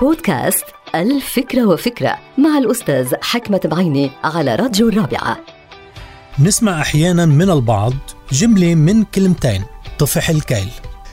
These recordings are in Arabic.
بودكاست الفكرة وفكرة مع الأستاذ حكمة بعيني على راديو الرابعة نسمع أحيانا من البعض جملة من كلمتين طفح الكيل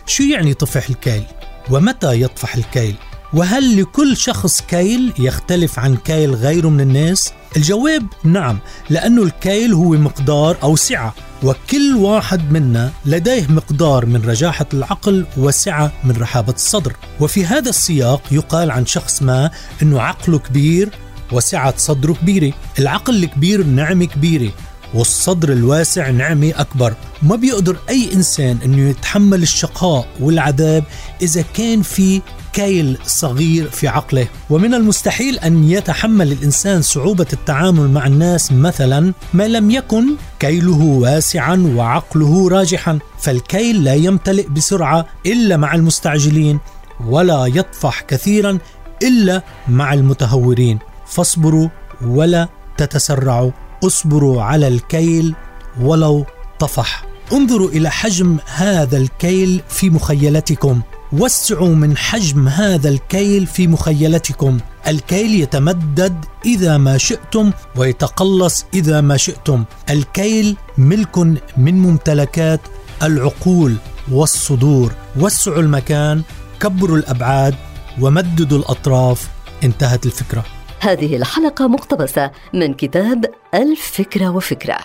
شو يعني طفح الكيل؟ ومتى يطفح الكيل؟ وهل لكل شخص كيل يختلف عن كيل غيره من الناس؟ الجواب نعم لأنه الكيل هو مقدار أو سعة وكل واحد منا لديه مقدار من رجاحة العقل وسعة من رحابة الصدر. وفي هذا السياق يقال عن شخص ما أنه عقله كبير وسعة صدره كبيرة. العقل الكبير نعمة كبيرة والصدر الواسع نعمة أكبر. ما بيقدر أي إنسان أنه يتحمل الشقاء والعذاب إذا كان في كيل صغير في عقله. ومن المستحيل أن يتحمل الإنسان صعوبة التعامل مع الناس مثلا ما لم يكن كيله واسعا وعقله راجحا. فالكيل لا يمتلئ بسرعة إلا مع المستعجلين ولا يطفح كثيرا إلا مع المتهورين. فاصبروا ولا تتسرعوا اصبروا على الكيل ولو طفح. انظروا إلى حجم هذا الكيل في مخيلتكم. وسعوا من حجم هذا الكيل في مخيلتكم. الكيل يتمدد إذا ما شئتم ويتقلص إذا ما شئتم. الكيل ملك من ممتلكات العقول والصدور. وسعوا المكان كبروا الأبعاد ومددوا الأطراف. انتهت الفكرة. هذه الحلقة مقتبسة من كتاب الفكرة وفكرة.